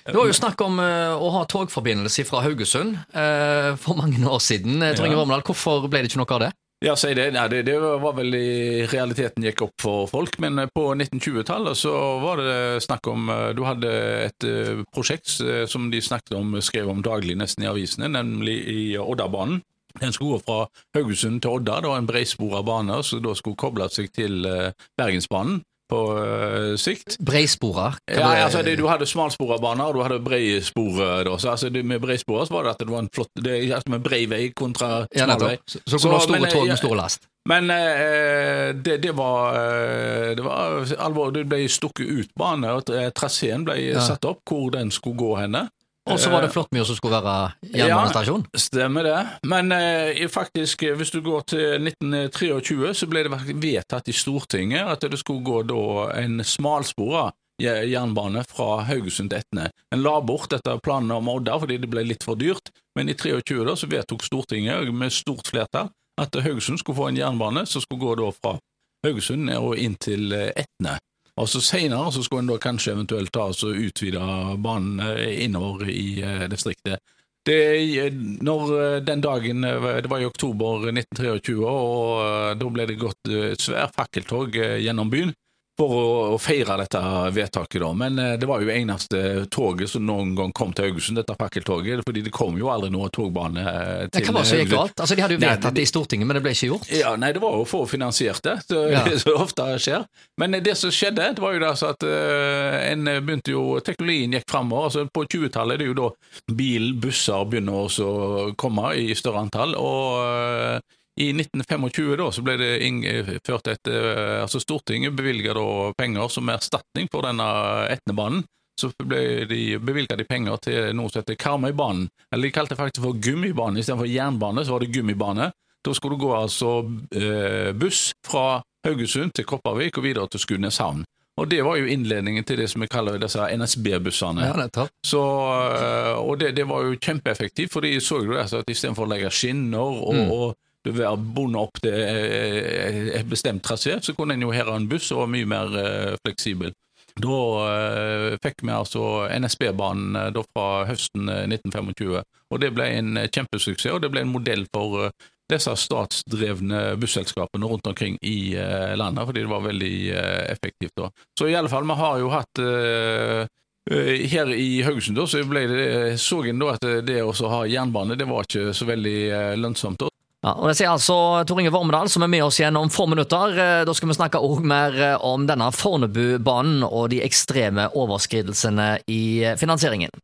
Det var jo snakk om uh, å ha togforbindelse fra Haugesund uh, for mange år siden. Trygve ja. Romdal, Hvorfor ble det ikke noe av det? Ja, si det. Nei, det. det. var vel i realiteten gikk opp for folk, men på 1920-tallet så var det snakk om Du hadde et prosjekt som de snakket om, skrev om daglig nesten i avisene, nemlig i Oddabanen. Den skulle gå fra Haugesund til Odda. Det var en breispora bane som da skulle koble seg til Bergensbanen på uh, sikt. Breispora? Ja, altså, det, du hadde smalspora baner, og du hadde breispor. Så, altså, det, med breispora var det at det var en flott det, altså, med brei vei kontra ja, smal vei. Så, så, så store men, tog med stor last? Men uh, det, det, var, uh, det var alvor. Det ble stukket ut bane, og traseen ble ja. satt opp hvor den skulle gå henne. Og så var det flott mye som skulle være jernbanestasjon? Ja, stemmer det. Men eh, faktisk, eh, hvis du går til 1923, så ble det vedtatt i Stortinget at det skulle gå da en smalspora jernbane fra Haugesund til Etne. En la bort dette planene om Odda fordi det ble litt for dyrt, men i 23 da så vedtok Stortinget med stort flertall at Haugesund skulle få en jernbane som skulle gå da fra Haugesund og inn til eh, Etne. Og så Senere så skulle en da kanskje eventuelt ta og utvide banen eh, innover i eh, distriktet. Det, eh, når den dagen, Det var i oktober 1923, og da ble det gått svært fakkeltog gjennom byen for å, å, feire dette vedtaket, da. Men eh, det var jo eneste toget som noen gang kom til Haugesund, dette fakkeltoget. fordi det kom jo aldri noe togbane eh, til Hva var det som gikk galt? Altså, De hadde jo vedtatt det i Stortinget, men det ble ikke gjort? Ja, Nei, det var jo å finansiere det, så, ja. så ofte skjer. Men det som skjedde, det var jo det altså at en begynte jo Teknologien gikk framover. Altså, på 20-tallet er det jo da bil, busser begynner å komme i større antall. og i 1925 da, så ble det innført et eh, altså Stortinget bevilga penger som erstatning for denne Etnebanen. Så ble de bevilga de penger til noe som heter Karmøybanen. Eller de kalte det faktisk for gummibane. Istedenfor jernbane, så var det gummibane. Da skulle det gå altså eh, buss fra Haugesund til Kopervik og videre til Skudeneshavn. Og det var jo innledningen til det som vi kaller disse NSB-bussene. Ja, så, eh, og det, det, var jo kjempeeffektivt, for de så jo det, at istedenfor å legge skinner og, mm. og du være bonde opp til et eh, bestemt trasé, så kunne en jo her ha en buss og var mye mer eh, fleksibel. Da uh, fikk vi altså NSB-banen da fra høsten 1925, og det ble en kjempesuksess. Og det ble en modell for disse statsdrevne busselskapene rundt omkring i landet, fordi det var veldig effektivt. da. Så i alle fall, vi har jo hatt her i Haugesund da, så det, så en da at det å ha jernbane det var ikke så veldig lønnsomt. Ja, og Det sier altså Tor Inge Vormedal, som er med oss igjen om få minutter. Eh, da skal vi snakke også mer eh, om denne Fornebubanen og de ekstreme overskridelsene i finansieringen.